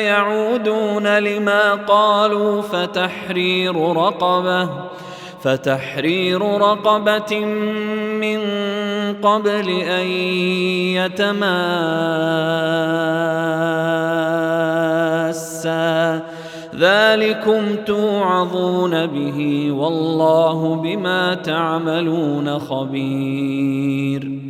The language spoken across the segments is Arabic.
يعودون لما قالوا فتحرير رقبة فتحرير رقبة من قبل أن يتماسا. ذلكم توعظون به والله بما تعملون خبير.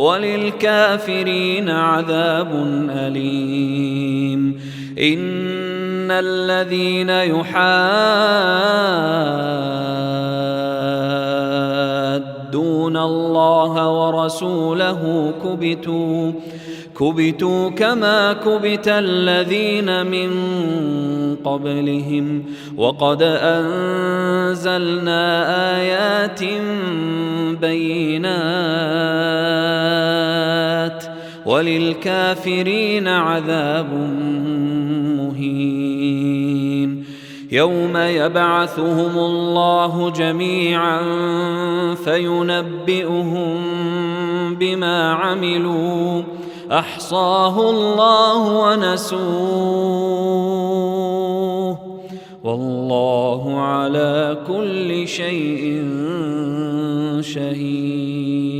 وللكافرين عذاب أليم. إن الذين يحادون الله ورسوله كبتوا كبتوا كما كبت الذين من قبلهم. وقد أنزلنا آيات بينات وللكافرين عذاب مهين. يوم يبعثهم الله جميعا فينبئهم بما عملوا. أحصاه الله ونسوه. والله على كل شيء شهيد.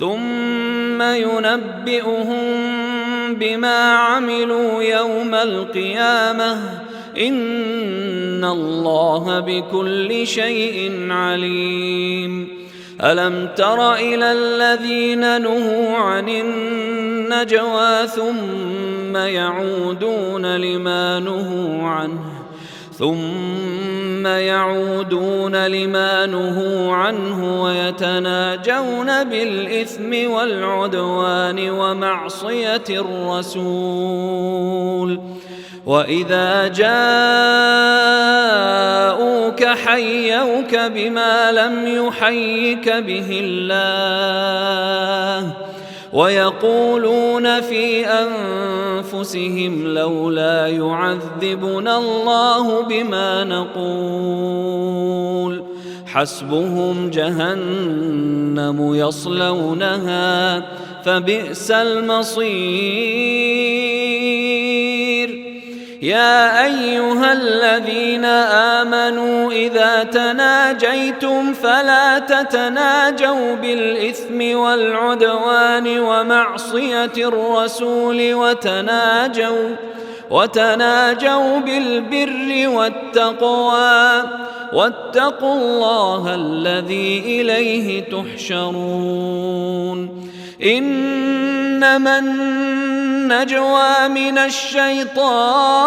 ثم ينبئهم بما عملوا يوم القيامة. إن الله بكل شيء عليم. ألم تر إلى الذين نهوا عن النجوى ثم يعودون لما نهوا عنه؟ ثم يعودون لما نهوا عنه ويتناجون بالإثم والعدوان ومعصية الرسول. وإذا جاءوك حيوك بما لم يحيك به الله. ويقولون في أنفسهم لولا يعذبنا الله بما نقول. حسبهم جهنم يصلونها فبئس المصير. يا أيها الذين امنوا اذا تناجيتم فلا تتناجوا بالاثم والعدوان ومعصيه الرسول وتناجوا وتناجوا بالبر والتقوى واتقوا الله الذي اليه تحشرون انما النجوى من الشيطان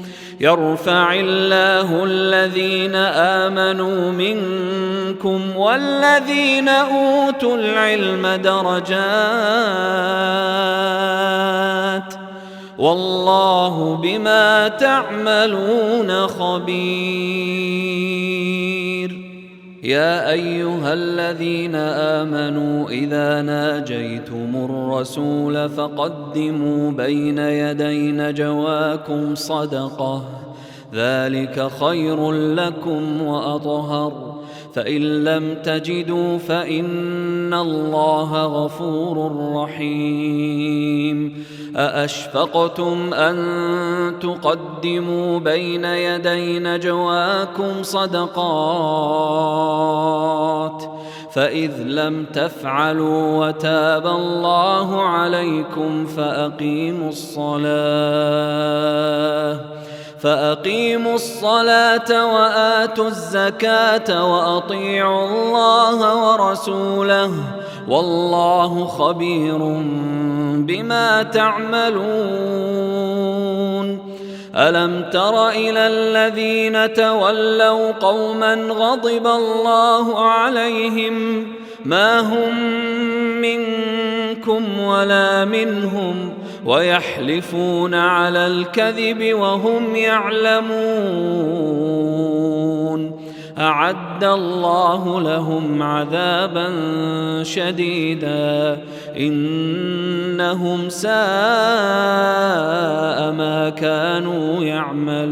يرفع الله الذين آمنوا منكم والذين أوتوا العلم درجات والله بما تعملون خبير. يا أيها الذين آمنوا إذا ناجيتم الرسول فقدموا بين يدي نجواكم صدقة. ذلك خير لكم وأطهر. فإن لم تجدوا فإن الله غفور رحيم. أأشفقتم أن تقدموا بين يدي نجواكم صدقات؟ فإذ لم تفعلوا وتاب الله عليكم فأقيموا الصلاة. فأقيموا الصلاة وآتوا الزكاة وأطيعوا الله ورسوله والله خبير بما تعملون. ألم تر إلى الذين تولوا قوما غضب الله عليهم؟ ما هم منكم ولا منهم ويحلفون على الكذب وهم يعلمون. أعد الله لهم عذابا شديدا. إنهم ساء ما كانوا يعملون.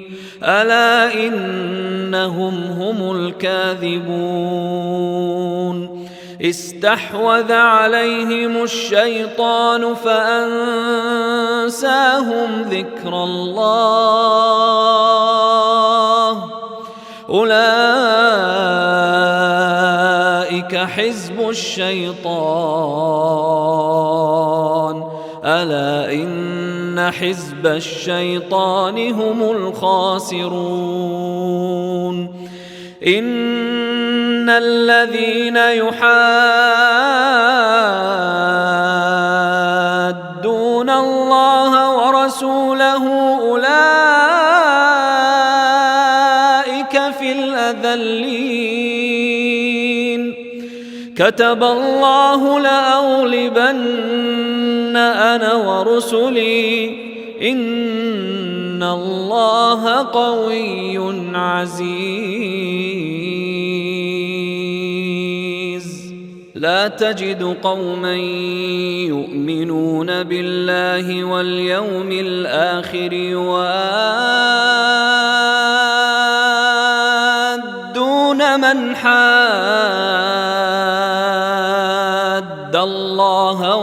ألا إنهم هم الكاذبون استحوذ عليهم الشيطان فأنساهم ذكر الله أولئك حزب الشيطان ألا إن حزب الشيطان هم الخاسرون إن الذين يحادون الله ورسوله أولئك في الأذلين كتب الله لأغلبن أنا ورسلي. إن الله قوي عزيز. لا تجد قوما يؤمنون بالله واليوم الآخر يوادون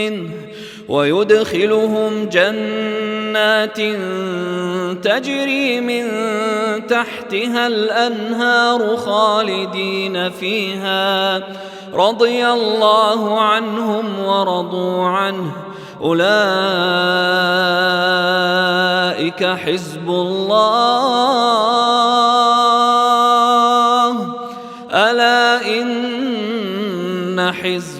منه ويدخلهم جنات تجري من تحتها الأنهار خالدين فيها رضي الله عنهم ورضوا عنه. أولئك حزب الله. ألا إن حزب